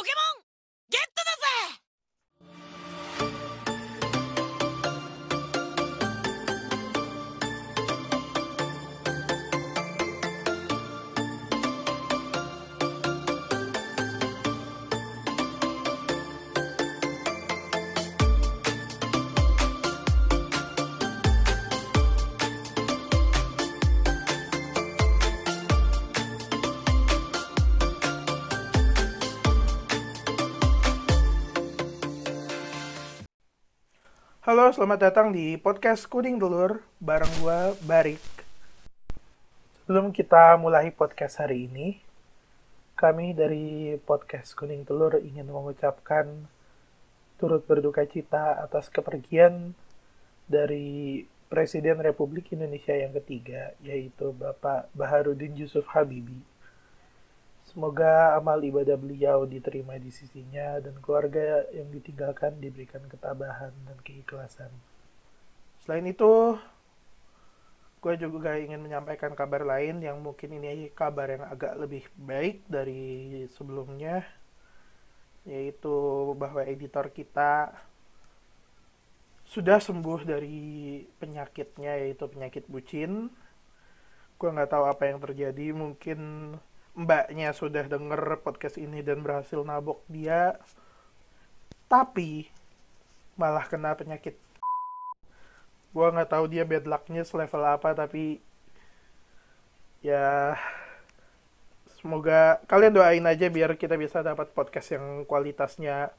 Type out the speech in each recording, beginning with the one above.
ポケモン！Halo, selamat datang di podcast Kuning Telur bareng gua Barik. Sebelum kita mulai podcast hari ini, kami dari podcast Kuning Telur ingin mengucapkan turut berduka cita atas kepergian dari Presiden Republik Indonesia yang ketiga, yaitu Bapak Baharudin Yusuf Habibie. Semoga amal ibadah beliau diterima di sisinya dan keluarga yang ditinggalkan diberikan ketabahan dan keikhlasan. Selain itu, gue juga ingin menyampaikan kabar lain yang mungkin ini kabar yang agak lebih baik dari sebelumnya, yaitu bahwa editor kita sudah sembuh dari penyakitnya yaitu penyakit bucin. Gue nggak tahu apa yang terjadi, mungkin mbaknya sudah denger podcast ini dan berhasil nabok dia tapi malah kena penyakit. Gua nggak tahu dia bad lucknya selevel apa tapi ya semoga kalian doain aja biar kita bisa dapat podcast yang kualitasnya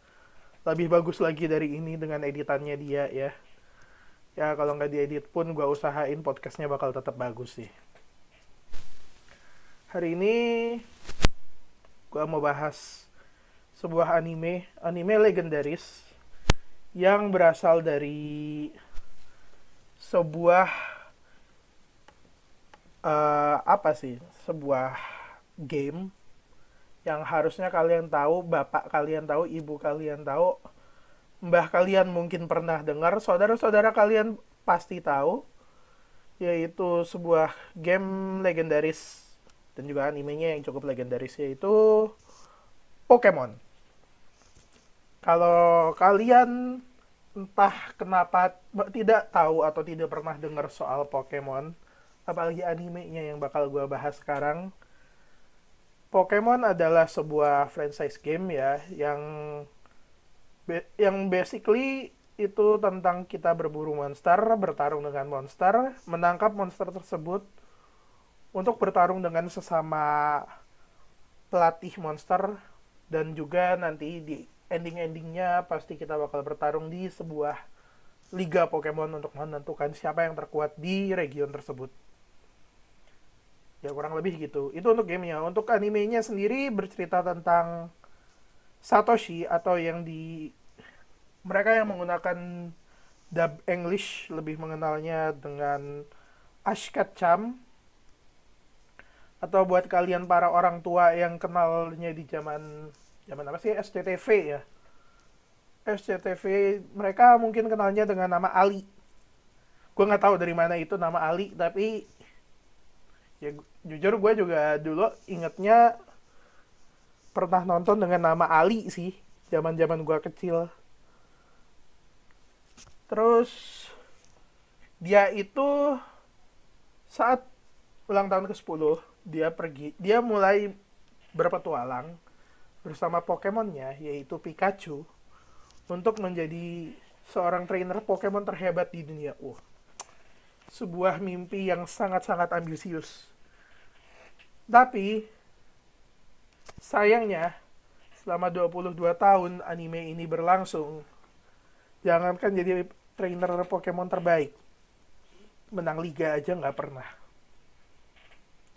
lebih bagus lagi dari ini dengan editannya dia ya. Ya kalau nggak diedit pun gua usahain podcastnya bakal tetap bagus sih hari ini gue mau bahas sebuah anime, anime legendaris yang berasal dari sebuah uh, apa sih? Sebuah game yang harusnya kalian tahu, bapak kalian tahu, ibu kalian tahu, mbah kalian mungkin pernah dengar, saudara-saudara kalian pasti tahu, yaitu sebuah game legendaris dan juga animenya yang cukup legendaris yaitu Pokemon. Kalau kalian entah kenapa tidak tahu atau tidak pernah dengar soal Pokemon, apalagi animenya yang bakal gue bahas sekarang, Pokemon adalah sebuah franchise game ya yang yang basically itu tentang kita berburu monster, bertarung dengan monster, menangkap monster tersebut untuk bertarung dengan sesama pelatih monster dan juga nanti di ending-endingnya pasti kita bakal bertarung di sebuah liga Pokemon untuk menentukan siapa yang terkuat di region tersebut. Ya kurang lebih gitu. Itu untuk gamenya. Untuk animenya sendiri bercerita tentang Satoshi atau yang di mereka yang menggunakan dub English lebih mengenalnya dengan Ash Ketchum atau buat kalian para orang tua yang kenalnya di zaman zaman apa sih? SCTV ya? SCTV mereka mungkin kenalnya dengan nama Ali. Gue nggak tahu dari mana itu nama Ali tapi ya jujur gue juga dulu ingetnya pernah nonton dengan nama Ali sih zaman zaman gue kecil. Terus dia itu saat ulang tahun ke 10 dia pergi dia mulai berpetualang bersama Pokemonnya yaitu Pikachu untuk menjadi seorang trainer Pokemon terhebat di dunia. Uh, sebuah mimpi yang sangat-sangat ambisius. Tapi sayangnya selama 22 tahun anime ini berlangsung, jangankan jadi trainer Pokemon terbaik, menang liga aja nggak pernah.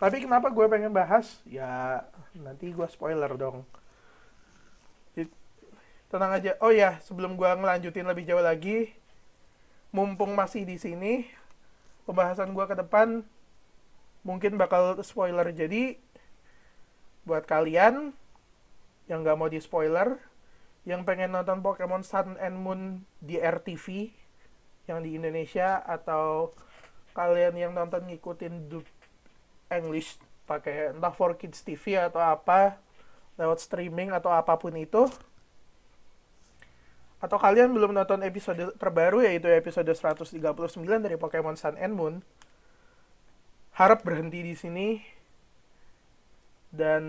Tapi kenapa gue pengen bahas? Ya nanti gue spoiler dong. Tenang aja. Oh ya, sebelum gue ngelanjutin lebih jauh lagi, mumpung masih di sini, pembahasan gue ke depan mungkin bakal spoiler. Jadi buat kalian yang nggak mau di spoiler, yang pengen nonton Pokemon Sun and Moon di RTV yang di Indonesia atau kalian yang nonton ngikutin English pakai entah for kids TV atau apa lewat streaming atau apa pun itu atau kalian belum nonton episode terbaru yaitu episode 139 dari Pokemon Sun and Moon harap berhenti di sini dan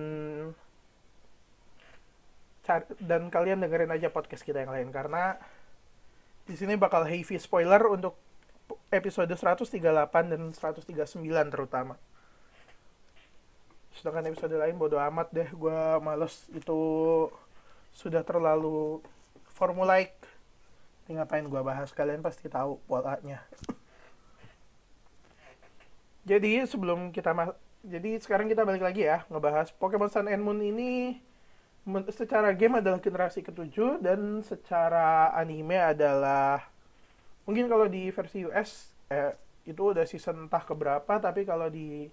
dan kalian dengerin aja podcast kita yang lain karena di sini bakal heavy spoiler untuk episode 138 dan 139 terutama. Sedangkan episode lain bodo amat deh, gue males itu sudah terlalu formulaik. Ini ngapain gue bahas, kalian pasti tahu polanya. Jadi sebelum kita mas jadi sekarang kita balik lagi ya ngebahas Pokemon Sun and Moon ini secara game adalah generasi ketujuh dan secara anime adalah mungkin kalau di versi US eh, itu udah season entah keberapa tapi kalau di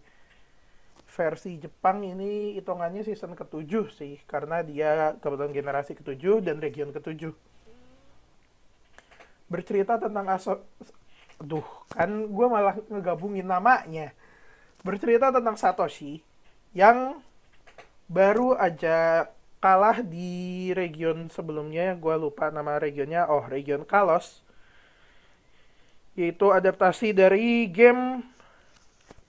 versi Jepang ini hitungannya season ketujuh sih karena dia kebetulan generasi ketujuh dan region ketujuh bercerita tentang aso Aduh, kan gue malah ngegabungin namanya. Bercerita tentang Satoshi yang baru aja kalah di region sebelumnya, gue lupa nama regionnya, oh region Kalos. Yaitu adaptasi dari game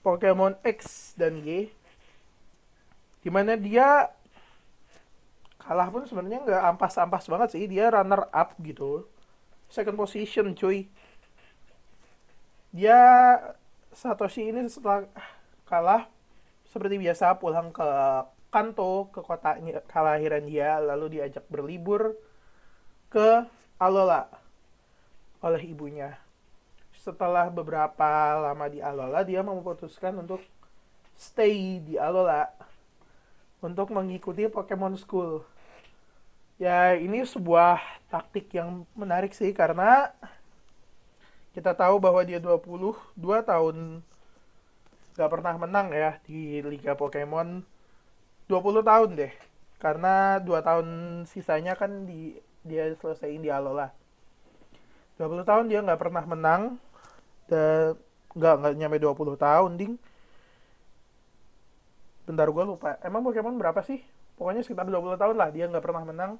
Pokemon X dan Y. Di mana dia kalah pun sebenarnya nggak ampas-ampas banget sih, dia runner up gitu. Second position cuy dia Satoshi ini setelah kalah seperti biasa pulang ke Kanto ke kotanya kelahiran dia lalu diajak berlibur ke Alola oleh ibunya. Setelah beberapa lama di Alola dia memutuskan untuk stay di Alola untuk mengikuti Pokemon School. Ya ini sebuah taktik yang menarik sih karena kita tahu bahwa dia 22 tahun gak pernah menang ya di Liga Pokemon. 20 tahun deh karena dua tahun sisanya kan di dia selesaiin di Alola. 20 tahun dia nggak pernah menang dan nggak nggak nyampe 20 tahun ding. Bentar gue lupa. Emang Pokemon berapa sih? Pokoknya sekitar 20 tahun lah dia nggak pernah menang.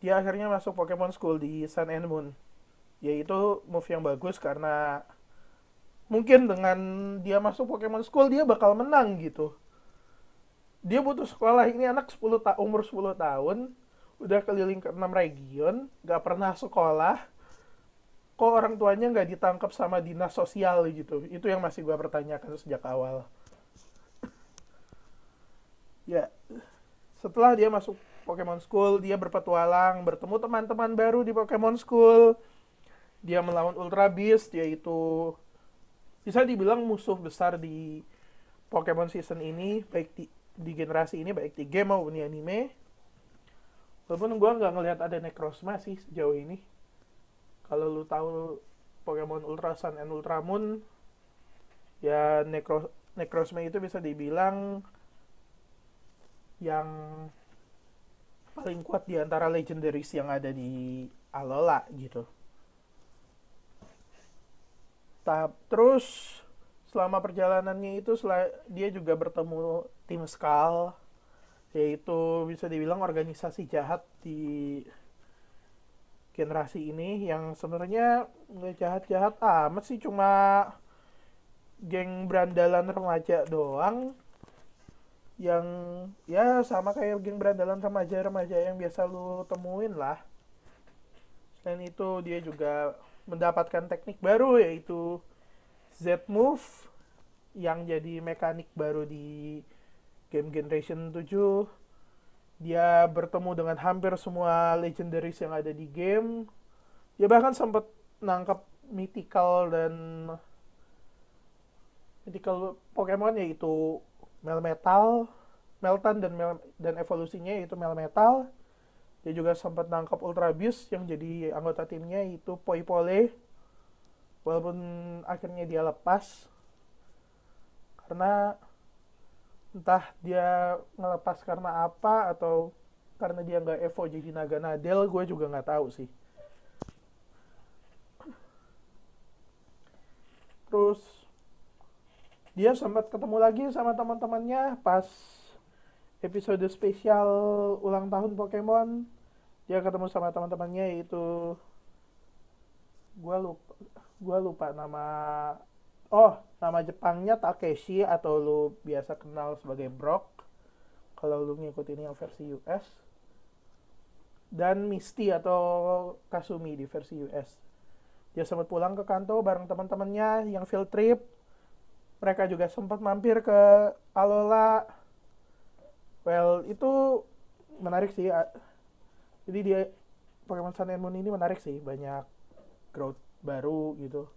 Dia akhirnya masuk Pokemon School di Sun and Moon. Yaitu move yang bagus karena mungkin dengan dia masuk Pokemon School dia bakal menang gitu. Dia butuh sekolah ini anak 10 ta umur 10 tahun udah keliling ke 6 region gak pernah sekolah kok orang tuanya nggak ditangkap sama dinas sosial gitu itu yang masih gue pertanyakan sejak awal ya setelah dia masuk Pokemon School, dia berpetualang, bertemu teman-teman baru di Pokemon School. Dia melawan Ultra Beast, yaitu bisa dibilang musuh besar di Pokemon season ini, baik di, di generasi ini, baik di game maupun di anime. Walaupun gue nggak ngelihat ada Necrozma sih sejauh ini. Kalau lu tahu Pokemon Ultra Sun and Ultra Moon, ya Necro Necrozma itu bisa dibilang yang paling kuat di antara legendaries yang ada di Alola gitu. Tahap terus selama perjalanannya itu dia juga bertemu tim Skal yaitu bisa dibilang organisasi jahat di generasi ini yang sebenarnya nggak jahat-jahat amat sih cuma geng berandalan remaja doang yang ya sama kayak geng berandalan remaja-remaja yang biasa lu temuin lah. Selain itu dia juga mendapatkan teknik baru yaitu Z Move yang jadi mekanik baru di game Generation 7. Dia bertemu dengan hampir semua legendaries yang ada di game. Dia bahkan sempat nangkap mythical dan mythical Pokemon yaitu Melmetal, Meltan dan Mel, dan evolusinya yaitu Melmetal. Dia juga sempat nangkap Ultra Beast yang jadi anggota timnya itu Poipole. Walaupun akhirnya dia lepas karena entah dia ngelepas karena apa atau karena dia nggak Evo jadi Naga Nadel, gue juga nggak tahu sih. Terus dia sempat ketemu lagi sama teman-temannya pas episode spesial ulang tahun Pokemon dia ketemu sama teman-temannya yaitu gua lupa gua lupa nama oh nama Jepangnya Takeshi atau lu biasa kenal sebagai Brock. Kalau lu ngikutin yang versi US dan Misty atau Kasumi di versi US dia sempat pulang ke Kanto bareng teman-temannya yang field trip. Mereka juga sempat mampir ke Alola. Well itu menarik sih. Jadi dia Pokemon Sun and Moon ini menarik sih. Banyak growth baru gitu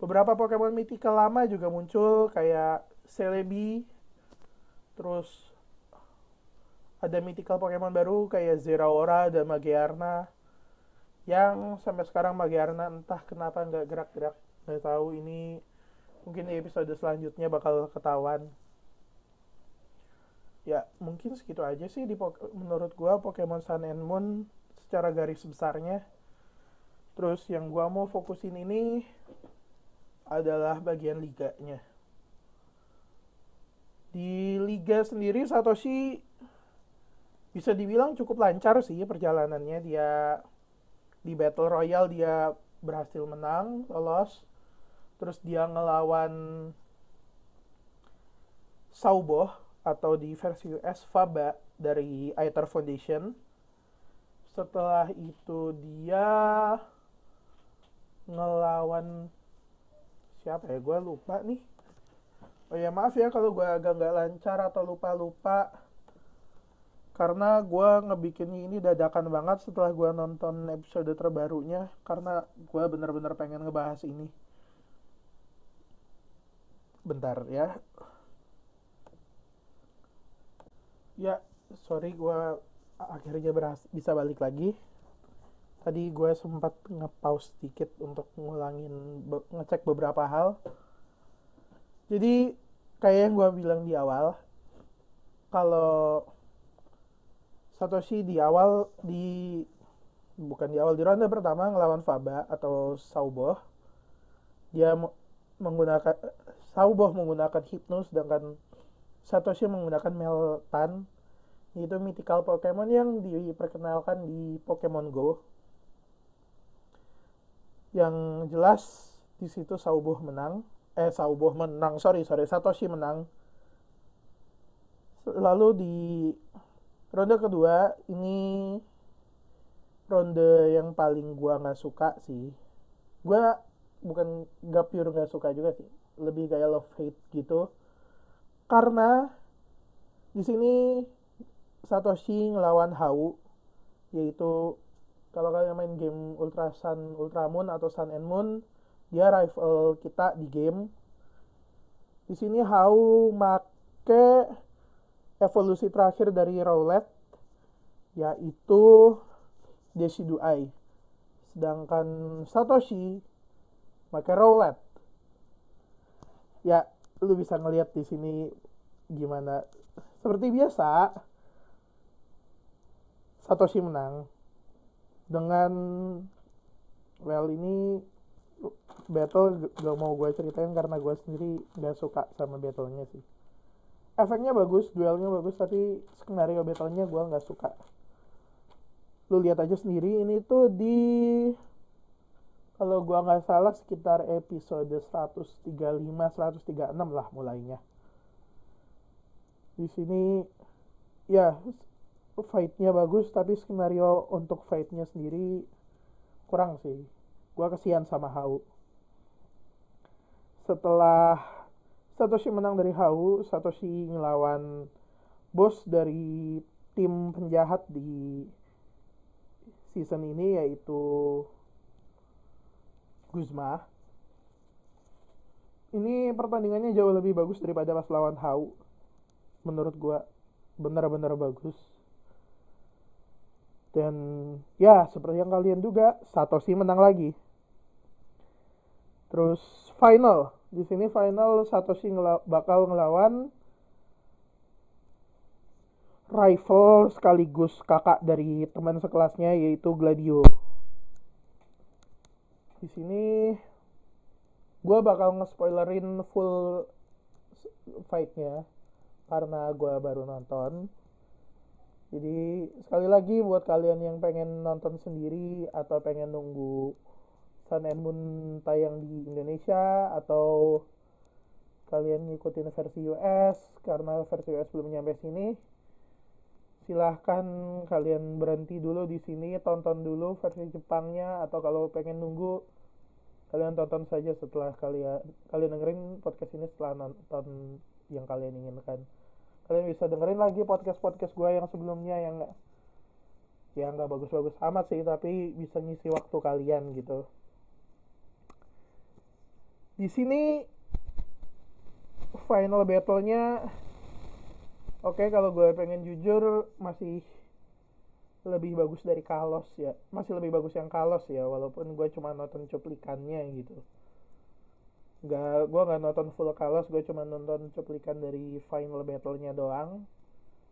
beberapa Pokemon mythical lama juga muncul kayak Celebi terus ada mythical Pokemon baru kayak Zeraora dan Magiarna. Yang sampai sekarang Magiarna entah kenapa nggak gerak-gerak nggak tahu. Ini mungkin di episode selanjutnya bakal ketahuan. Ya mungkin segitu aja sih di menurut gua Pokemon Sun and Moon secara garis besarnya. Terus yang gua mau fokusin ini adalah bagian liganya. Di liga sendiri Satoshi bisa dibilang cukup lancar sih perjalanannya. Dia di battle royale dia berhasil menang lolos. Terus dia ngelawan Sauboh atau di versi US Faba dari Aether Foundation. Setelah itu dia ngelawan siapa ya? Gue lupa nih. Oh ya maaf ya kalau gue agak nggak lancar atau lupa-lupa. Karena gue ngebikin ini dadakan banget setelah gue nonton episode terbarunya. Karena gue bener-bener pengen ngebahas ini. Bentar ya. Ya, sorry gue akhirnya berhasil bisa balik lagi. Tadi gue sempat nge-pause sedikit untuk ngulangin be ngecek beberapa hal. Jadi kayak yang gue bilang di awal, kalau Satoshi di awal di bukan di awal di ronde pertama ngelawan Faba atau Sauboh, dia menggunakan Sauboh menggunakan Hypno sedangkan Satoshi menggunakan Meltan itu mythical Pokemon yang diperkenalkan di Pokemon Go yang jelas di situ Sauboh menang. Eh Sauboh menang. Sorry sorry. Satoshi menang. Lalu di ronde kedua ini ronde yang paling gua nggak suka sih. Gua bukan gak pure nggak suka juga sih. Lebih kayak love hate gitu. Karena di sini Satoshi ngelawan Hau yaitu kalau kalian main game Ultra Sun, Ultra Moon atau Sun and Moon dia rival kita di game. Di sini Hau make evolusi terakhir dari Rowlet yaitu Decidueye sedangkan Satoshi make Rowlet. Ya lu bisa ngelihat di sini gimana. Seperti biasa Satoshi menang dengan well ini battle gak mau gue ceritain karena gue sendiri gak suka sama battlenya sih. Efeknya bagus duelnya bagus tapi skenario battlenya gue nggak suka. Lu lihat aja sendiri ini tuh di kalau gua nggak salah sekitar episode 135 136 lah mulainya. Di sini ya fightnya bagus tapi skenario untuk fightnya sendiri kurang sih. Gua kesian sama Hau. Setelah Satoshi menang dari Hau Satoshi ngelawan bos dari tim penjahat di season ini yaitu Guzma ini pertandingannya jauh lebih bagus daripada pas lawan Hau. Menurut gua benar-benar bagus dan ya seperti yang kalian juga Satoshi menang lagi. Terus final. Di sini final Satoshi ngela bakal ngelawan rival sekaligus kakak dari teman sekelasnya yaitu Gladio. Di sini gue bakal nge-spoilerin full fight-nya karena gue baru nonton. Jadi sekali lagi buat kalian yang pengen nonton sendiri atau pengen nunggu Sun and Moon tayang di Indonesia atau kalian ngikutin versi US karena versi US belum nyampe sini silahkan kalian berhenti dulu di sini tonton dulu versi Jepangnya atau kalau pengen nunggu kalian tonton saja setelah kalian kalian dengerin podcast ini setelah nonton yang kalian inginkan kalian bisa dengerin lagi podcast podcast gue yang sebelumnya yang nggak ya nggak bagus-bagus amat sih tapi bisa ngisi waktu kalian gitu. Di sini final battle-nya oke kalau gue pengen jujur masih lebih bagus dari Kalos ya. Masih lebih bagus yang Kalos ya walaupun gue cuma nonton cuplikannya gitu nggak gue nggak nonton full Kalos gue cuma nonton cuplikan dari final battle-nya doang.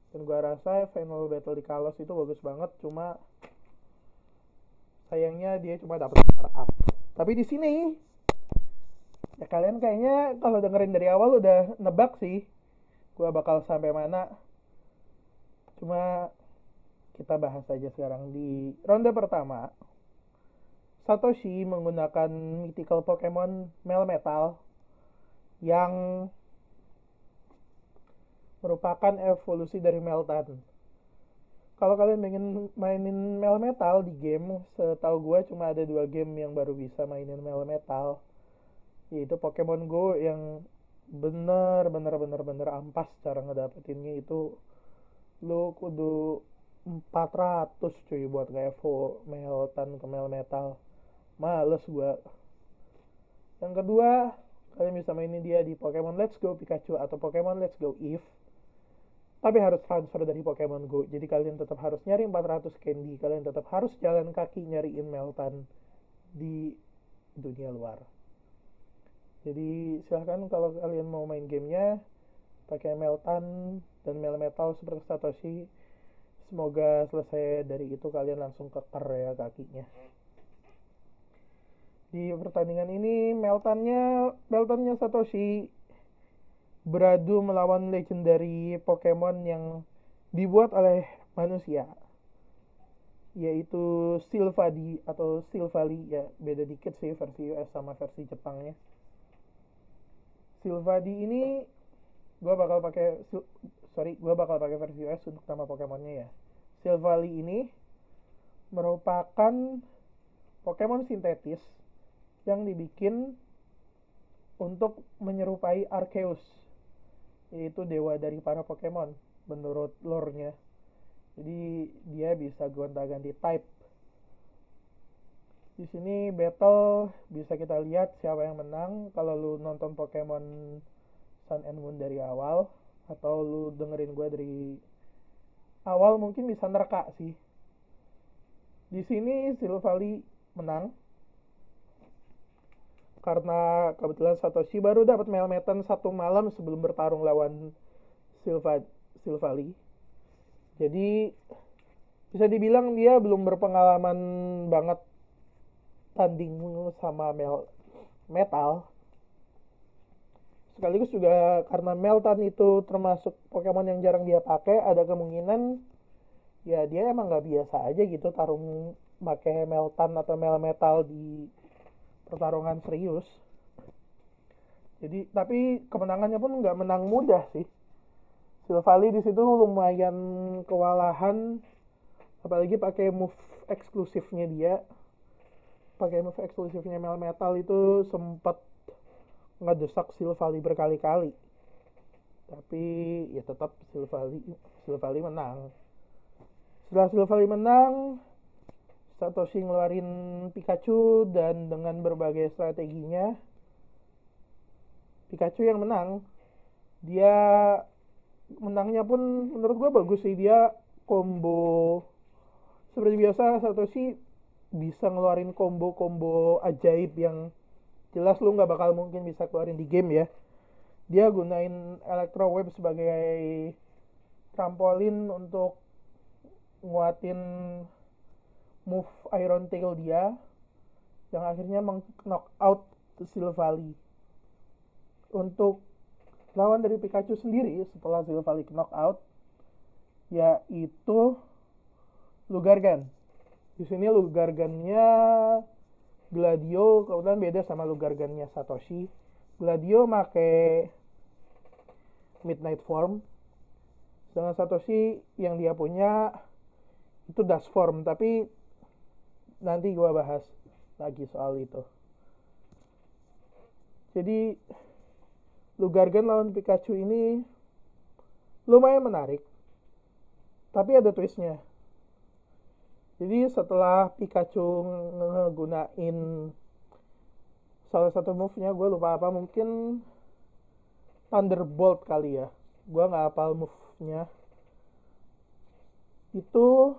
Dan gue rasa final battle di Kalos itu bagus banget cuma sayangnya dia cuma dapat up. Tapi di sini ya kalian kayaknya kalau dengerin dari awal udah nebak sih gue bakal sampai mana. Cuma kita bahas saja sekarang di ronde pertama Satoshi menggunakan mythical Pokemon Melmetal yang merupakan evolusi dari Meltan. Kalau kalian pengen mainin Melmetal di game, setahu gue cuma ada dua game yang baru bisa mainin Melmetal, yaitu Pokemon Go yang bener bener bener bener ampas cara ngedapetinnya itu lu kudu 400 cuy buat nge evo Meltan ke Melmetal males gua. Yang kedua kalian bisa mainin dia di Pokemon Let's Go Pikachu atau Pokemon Let's Go Eve. Tapi harus transfer dari Pokemon Go. Jadi kalian tetap harus nyari 400 candy. Kalian tetap harus jalan kaki nyariin Meltan di dunia luar. Jadi silahkan kalau kalian mau main gamenya pakai Meltan dan Melmetal seperti Satoshi. Semoga selesai dari itu kalian langsung keker ya kakinya di pertandingan ini Meltannya Meltannya Satoshi beradu melawan legendary Pokemon yang dibuat oleh manusia yaitu Silvadi atau Silvali ya beda dikit sih versi US sama versi Jepangnya. Silvadi ini gue bakal pakai sorry gue bakal pakai versi US untuk nama Pokemonnya ya. Silvali ini merupakan Pokemon sintetis yang dibikin untuk menyerupai Arceus yaitu dewa dari para Pokemon menurut lore-nya. Jadi dia bisa gonta-ganti type. Di sini battle bisa kita lihat siapa yang menang. Kalau lu nonton Pokemon Sun and Moon dari awal atau lu dengerin gue dari awal mungkin bisa nerka sih. Di sini Silvally menang karena kebetulan Satoshi baru dapat Melmetan satu malam sebelum bertarung lawan Silva Silvali. Jadi bisa dibilang dia belum berpengalaman banget tanding sama Mel Metal. Sekaligus juga karena Meltan itu termasuk Pokemon yang jarang dia pakai, ada kemungkinan ya dia emang nggak biasa aja gitu tarung pakai Meltan atau Melmetal di pertarungan serius. Jadi tapi kemenangannya pun nggak menang mudah sih. Silvali di situ lumayan kewalahan apalagi pakai move eksklusifnya dia. Pakai move eksklusifnya Mel Metal itu sempat ngedesak Silvali berkali-kali. Tapi ya tetap Silvali Silvali menang. Setelah Silvali menang Satoshi ngeluarin Pikachu dan dengan berbagai strateginya Pikachu yang menang. Dia menangnya pun menurut gue bagus sih. Dia combo seperti biasa Satoshi bisa ngeluarin combo-combo ajaib yang jelas lu nggak bakal mungkin bisa keluarin di game ya. Dia gunain Electro Web sebagai trampolin untuk nguatin move Iron Tail dia yang akhirnya meng-knock out Silvally. Untuk lawan dari Pikachu sendiri setelah Silvally knockout yaitu Lugargan. Di sini Lugargannya Gladio kebetulan beda sama Lugargannya Satoshi. Gladio make Midnight Form. Sedangkan Satoshi yang dia punya itu Dust Form, tapi nanti gua bahas lagi soal itu. Jadi Lugargan lawan Pikachu ini lumayan menarik. Tapi ada twistnya. Jadi setelah Pikachu ngegunain salah satu move-nya gue lupa apa mungkin Thunderbolt kali ya. Gue nggak hafal move-nya. Itu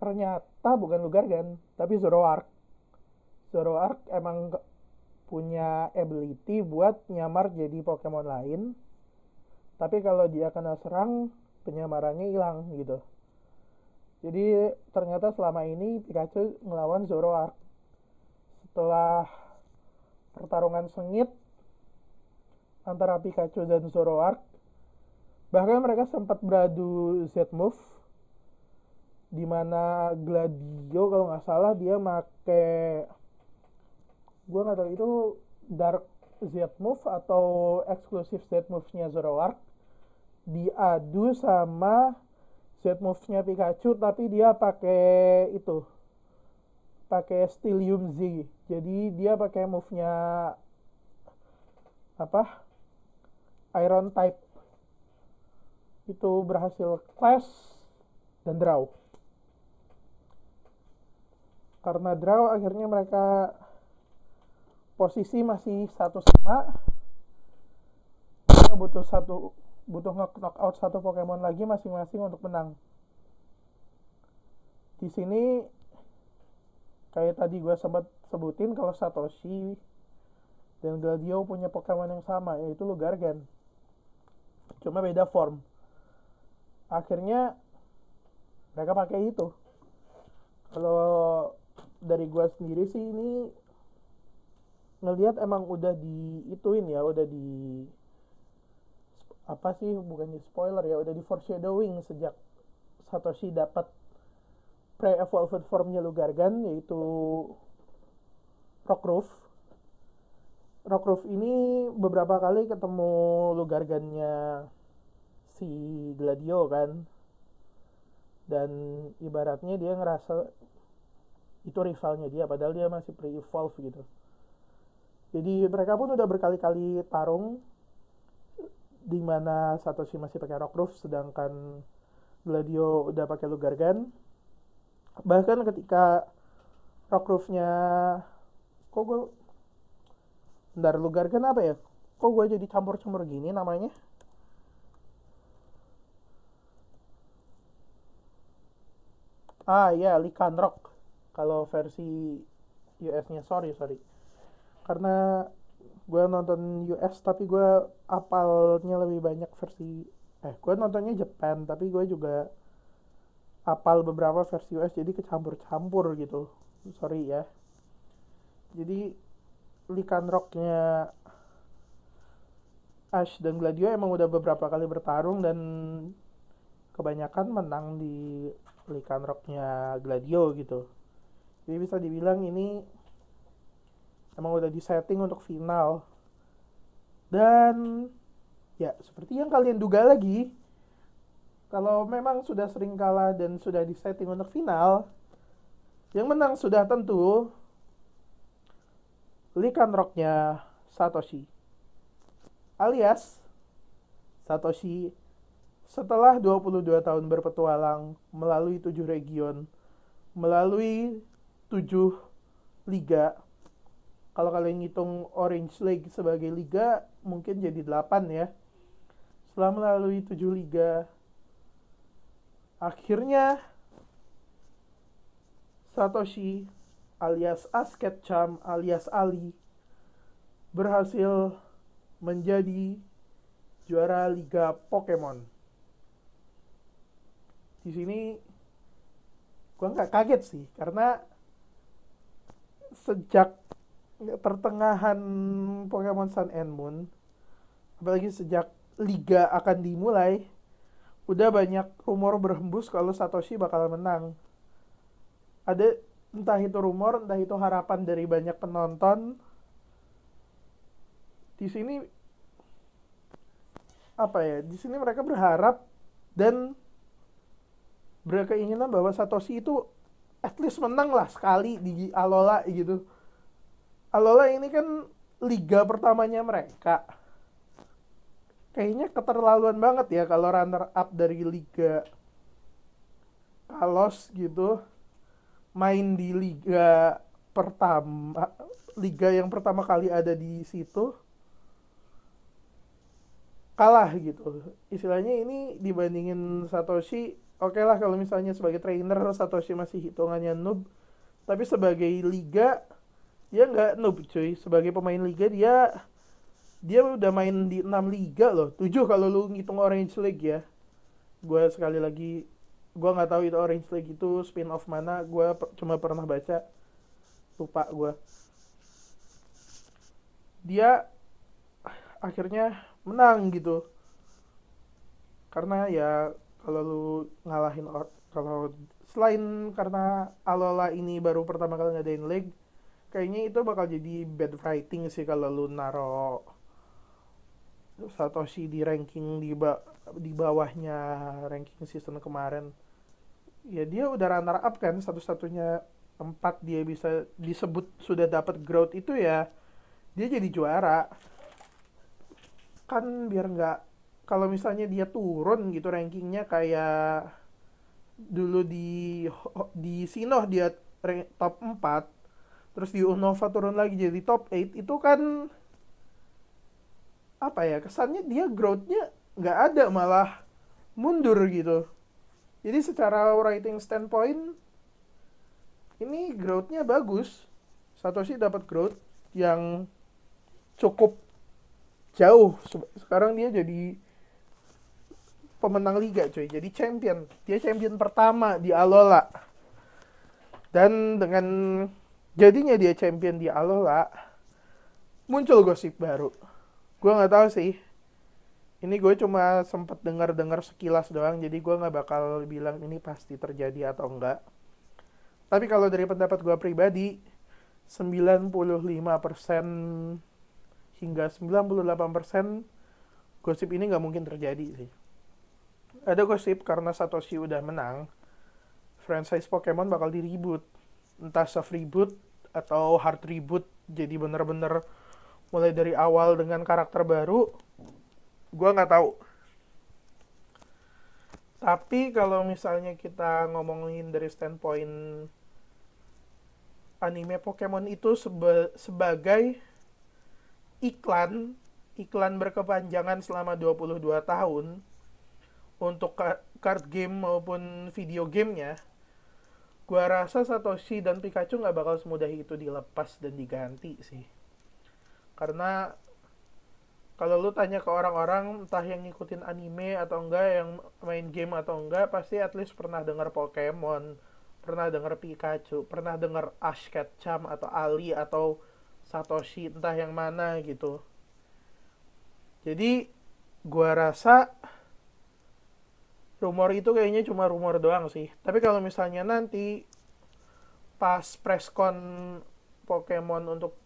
ternyata bukan Lugargan, tapi Zoroark. Zoroark emang punya ability buat nyamar jadi Pokemon lain. Tapi kalau dia kena serang, penyamarannya hilang gitu. Jadi ternyata selama ini Pikachu ngelawan Zoroark. Setelah pertarungan sengit antara Pikachu dan Zoroark, bahkan mereka sempat beradu Z move di mana Gladio kalau nggak salah dia make gue nggak tahu itu Dark Z move atau eksklusif Z move-nya Zoroark diadu sama Z move-nya Pikachu tapi dia pakai itu pakai Stylium Z. Jadi dia pakai move-nya apa? Iron type. Itu berhasil clash dan draw karena draw akhirnya mereka posisi masih satu sama mereka butuh satu butuh knock out satu Pokemon lagi masing-masing untuk menang. Di sini kayak tadi gue sempat sebutin kalau Satoshi dan Gladio punya Pokemon yang sama yaitu Lugargan. Cuma beda form. Akhirnya mereka pakai itu. Kalau dari gue sendiri sih ini ngelihat emang udah di ituin ya, udah di apa sih bukan di spoiler ya udah di foreshadowing sejak Satoshi dapat pre-evolved formnya Lugargan yaitu Rockruff Rockruff ini beberapa kali ketemu Lugargannya si Gladio kan. Dan ibaratnya dia ngerasa itu rivalnya dia padahal dia masih pre-evolve gitu. Jadi mereka pun udah berkali-kali tarung di mana Satoshi masih pakai Rockruff sedangkan Gladio udah pakai Lugargan bahkan ketika Rockruffnya kok gue Bentar Lugargan apa ya? Kok gue jadi campur-campur gini namanya? Ah ya Rock kalau versi US-nya sorry sorry. Karena gue nonton US tapi gue apalnya lebih banyak versi eh gue nontonnya Japan tapi gue juga apal beberapa versi US jadi kecampur-campur gitu. Sorry ya. Jadi Likan Rocknya Ash dan Gladio emang udah beberapa kali bertarung dan kebanyakan menang di Likan Rocknya Gladio gitu jadi bisa dibilang ini emang udah disetting untuk final. Dan ya seperti yang kalian duga lagi kalau memang sudah sering kalah dan sudah disetting untuk final yang menang sudah tentu Likan Rocknya Satoshi. Alias Satoshi setelah 22 tahun berpetualang melalui tujuh region melalui tujuh liga. Kalau kalian ngitung Orange League sebagai liga mungkin jadi 8 ya. Setelah melalui 7 liga akhirnya Satoshi alias Asket Cham alias Ali berhasil menjadi juara liga Pokemon. Di sini gue nggak kaget sih karena sejak pertengahan Pokemon Sun and Moon apalagi sejak liga akan dimulai udah banyak rumor berhembus kalau Satoshi bakal menang. Ada entah itu rumor entah itu harapan dari banyak penonton di sini apa ya di sini mereka berharap dan berkeinginan bahwa Satoshi itu at least menang lah sekali di Alola gitu. Alola ini kan liga pertamanya mereka. Kayaknya keterlaluan banget ya kalau runner up dari liga Kalos gitu main di liga pertama liga yang pertama kali ada di situ kalah gitu. Istilahnya ini dibandingin Satoshi oke okay lah kalau misalnya sebagai trainer Satoshi masih hitungannya noob tapi sebagai liga dia nggak noob cuy. Sebagai pemain liga dia dia udah main di 6 liga loh. 7 kalau lu ngitung Orange League ya. Gue sekali lagi gue nggak tahu itu Orange League itu spin off mana gue cuma pernah baca. Lupa gue dia akhirnya menang gitu. Karena ya kalau lu ngalahin kalau selain karena Alola ini baru pertama kali ngadain leg kayaknya itu bakal jadi bad writing sih kalau lu naro Satoshi di ranking di ba di bawahnya ranking season kemarin. Ya dia udah runner up kan satu-satunya tempat dia bisa disebut sudah dapat growth itu ya dia jadi juara. Kan biar nggak kalau misalnya dia turun gitu rankingnya kayak dulu di di Sinoh dia top 4 terus di Unova turun lagi jadi top 8 itu kan apa ya kesannya dia growthnya nggak ada malah mundur gitu. Jadi secara writing standpoint ini growthnya bagus. Satoshi dapat growth yang cukup jauh. Sekarang dia jadi pemenang liga cuy. Jadi champion. Dia champion pertama di Alola. Dan dengan jadinya dia champion di Alola muncul gosip baru. Gue nggak tahu sih. Ini gue cuma sempat dengar-dengar sekilas doang jadi gue nggak bakal bilang ini pasti terjadi atau enggak tapi kalau dari pendapat gue pribadi 95% hingga 98% gosip ini nggak mungkin terjadi sih. Ada gosip karena Satoshi udah menang, franchise Pokemon bakal di. Entah soft reboot atau hard reboot, jadi bener-bener mulai dari awal dengan karakter baru, gue nggak tahu. Tapi kalau misalnya kita ngomongin dari standpoint anime Pokemon itu seba sebagai iklan iklan berkepanjangan selama 22 tahun untuk card game maupun video gamenya gua rasa Satoshi dan Pikachu nggak bakal semudah itu dilepas dan diganti sih. Karena kalau lu tanya ke orang-orang entah yang ngikutin anime atau enggak yang main game atau enggak pasti at least pernah dengar Pokemon pernah dengar Pikachu pernah dengar Ash Ketchum atau Ali atau Satoshi entah yang mana gitu. Jadi gua rasa rumor itu kayaknya cuma rumor doang sih. Tapi kalau misalnya nanti pas presscon Pokemon untuk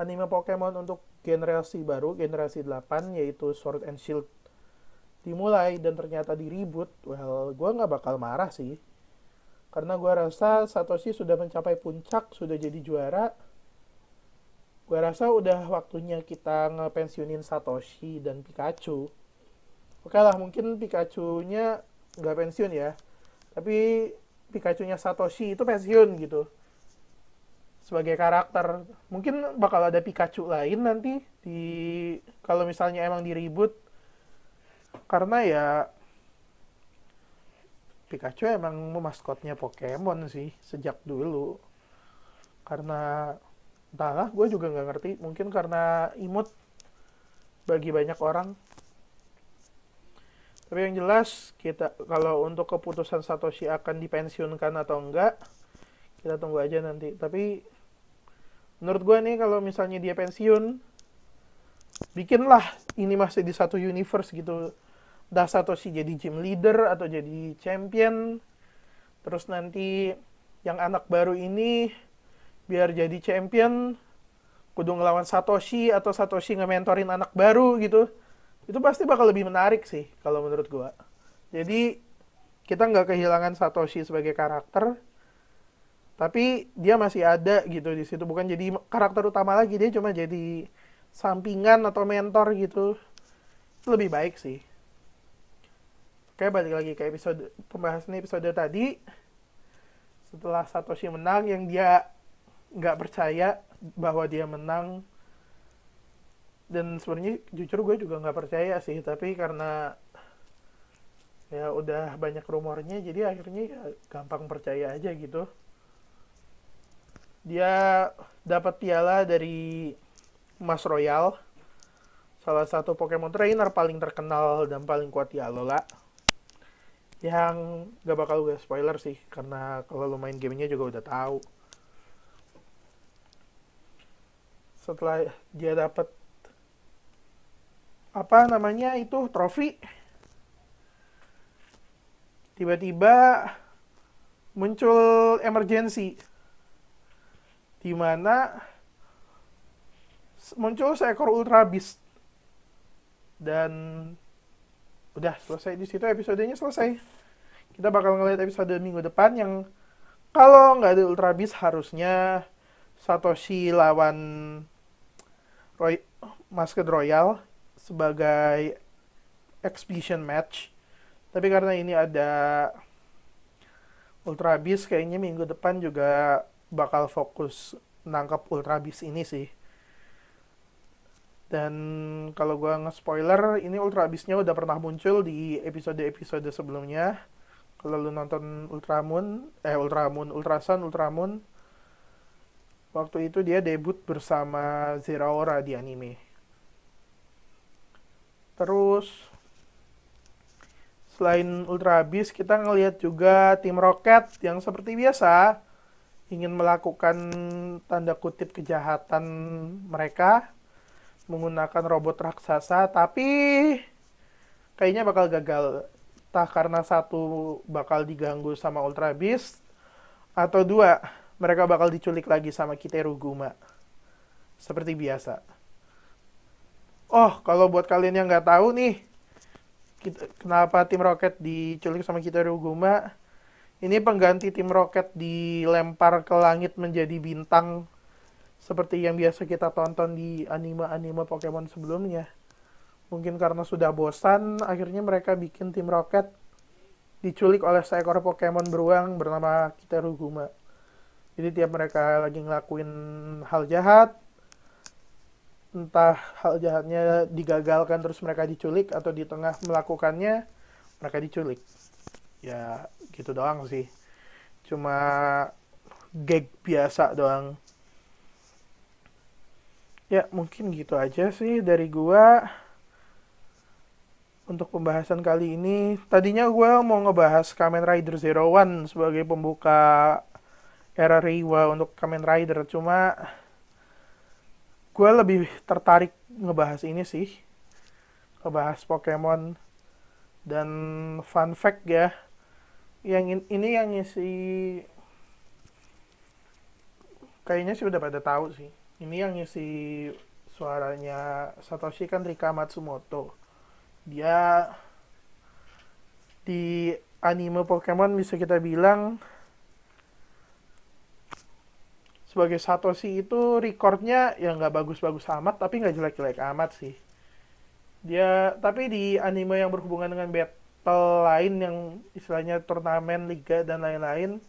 anime Pokemon untuk generasi baru generasi 8 yaitu Sword and Shield dimulai dan ternyata di reboot well gue nggak bakal marah sih. Karena gue rasa Satoshi sudah mencapai puncak sudah jadi juara. Gue rasa udah waktunya kita ngepensiunin Satoshi dan Pikachu oke lah mungkin Pikachu-nya nggak pensiun ya. Tapi Pikachu-nya Satoshi itu pensiun gitu. Sebagai karakter. Mungkin bakal ada Pikachu lain nanti di kalau misalnya emang di reboot karena ya Pikachu emang maskotnya Pokemon sih sejak dulu. Karena entahlah gue juga nggak ngerti. Mungkin karena imut bagi banyak orang tapi yang jelas kita kalau untuk keputusan Satoshi akan dipensiunkan atau enggak kita tunggu aja nanti. Tapi menurut gue nih kalau misalnya dia pensiun bikinlah ini masih di satu universe gitu. Dah Satoshi jadi gym leader atau jadi champion terus nanti yang anak baru ini biar jadi champion kudu ngelawan Satoshi atau Satoshi nge-mentorin anak baru gitu itu pasti bakal lebih menarik sih kalau menurut gua. Jadi kita nggak kehilangan Satoshi sebagai karakter tapi dia masih ada gitu di situ. Bukan jadi karakter utama lagi dia cuma jadi sampingan atau mentor gitu. Itu lebih baik sih. Oke balik lagi ke episode pembahasan episode tadi. Setelah Satoshi menang yang dia nggak percaya bahwa dia menang dan sebenarnya jujur gue juga nggak percaya sih tapi karena ya udah banyak rumornya jadi akhirnya ya gampang percaya aja gitu. Dia dapat piala dari Mas Royal salah satu Pokemon trainer paling terkenal dan paling kuat di Alola yang gak bakal gue spoiler sih karena kalau lo main gamenya juga udah tahu. Setelah dia dapat apa namanya itu trofi. Tiba-tiba muncul emergency di mana muncul seekor ultra beast. Dan udah selesai di situ episodenya selesai. Kita bakal ngeliat episode minggu depan yang kalau nggak ada ultra beast harusnya Satoshi lawan Roy Masked Royal sebagai exhibition match. Tapi karena ini ada Ultra Beast kayaknya minggu depan juga bakal fokus nangkap Ultra Beast ini sih. Dan kalau gue nge-spoiler, ini Ultra Beast-nya udah pernah muncul di episode-episode sebelumnya. Kalau lu nonton Ultramoon, eh Ultramoon, Ultrasun, Ultramoon, waktu itu dia debut bersama Zeraora di anime. Terus selain Ultra Beast kita ngelihat juga tim Rocket yang seperti biasa ingin melakukan tanda kutip kejahatan mereka menggunakan robot raksasa tapi kayaknya bakal gagal. Entah karena satu bakal diganggu sama Ultra Beast atau dua mereka bakal diculik lagi sama Kiteru Guma. Seperti biasa oh kalau buat kalian yang nggak tahu nih kita, kenapa tim Rocket diculik sama Kiteru Guma ini pengganti tim Rocket dilempar ke langit menjadi bintang seperti yang biasa kita tonton di anime-anime Pokemon sebelumnya. Mungkin karena sudah bosan, akhirnya mereka bikin tim Rocket diculik oleh seekor Pokemon beruang bernama Kiteru Guma. Jadi tiap mereka lagi ngelakuin hal jahat, entah hal jahatnya digagalkan terus mereka diculik atau di tengah melakukannya mereka diculik. Ya gitu doang sih. Cuma gag biasa doang. Ya, mungkin gitu aja sih dari gua untuk pembahasan kali ini. Tadinya gua mau ngebahas Kamen Rider Zero One sebagai pembuka era Reiwa untuk Kamen Rider. Cuma gua lebih tertarik ngebahas ini sih. Ngebahas Pokemon. Dan fun fact ya, yang in, ini yang ngisi kayaknya sih udah pada tahu sih ini yang ngisi suaranya Satoshi kan Rika Matsumoto dia di anime Pokemon bisa kita bilang sebagai Satoshi itu recordnya ya nggak bagus-bagus amat tapi nggak jelek-jelek amat sih. Dia tapi di anime yang berhubungan dengan battle lain yang istilahnya turnamen liga dan lain-lain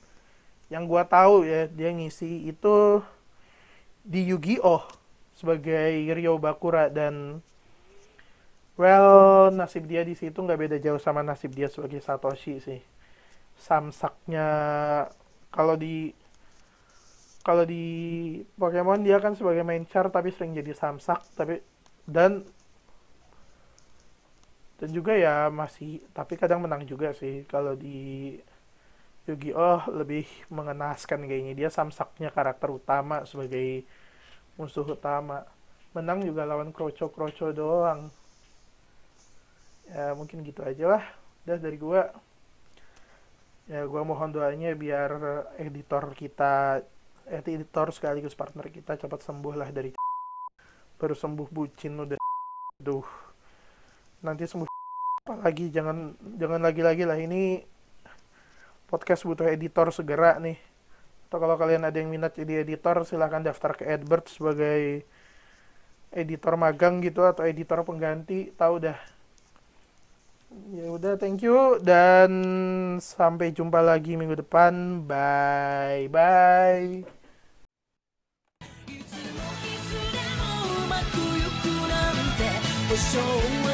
yang gua tahu ya dia ngisi itu di Yu-Gi-Oh! sebagai Ryo Bakura dan well nasib dia di situ nggak beda jauh sama nasib dia sebagai Satoshi sih. Samsaknya kalau di kalau di Pokemon dia kan sebagai main char tapi sering jadi samsak tapi dan dan juga ya masih tapi kadang menang juga sih. Kalau di Yu-Gi-Oh! lebih mengenaskan kayaknya. Dia samsaknya karakter utama sebagai musuh utama. Menang juga lawan kroco-kroco doang. Ya mungkin gitu aja lah. Udah dari gua. Ya gua mohon doanya biar editor kita editor sekaligus partner kita cepat sembuh lah dari baru sembuh bucin udah. Duh. Nanti sembuh apa lagi? Jangan jangan lagi-lagi lah. Ini podcast butuh editor segera nih. Atau kalau kalian ada yang minat jadi editor silahkan daftar ke Adbird sebagai editor magang gitu atau editor pengganti. Tahu dah ya udah thank you dan sampai jumpa lagi minggu depan. Bye bye. い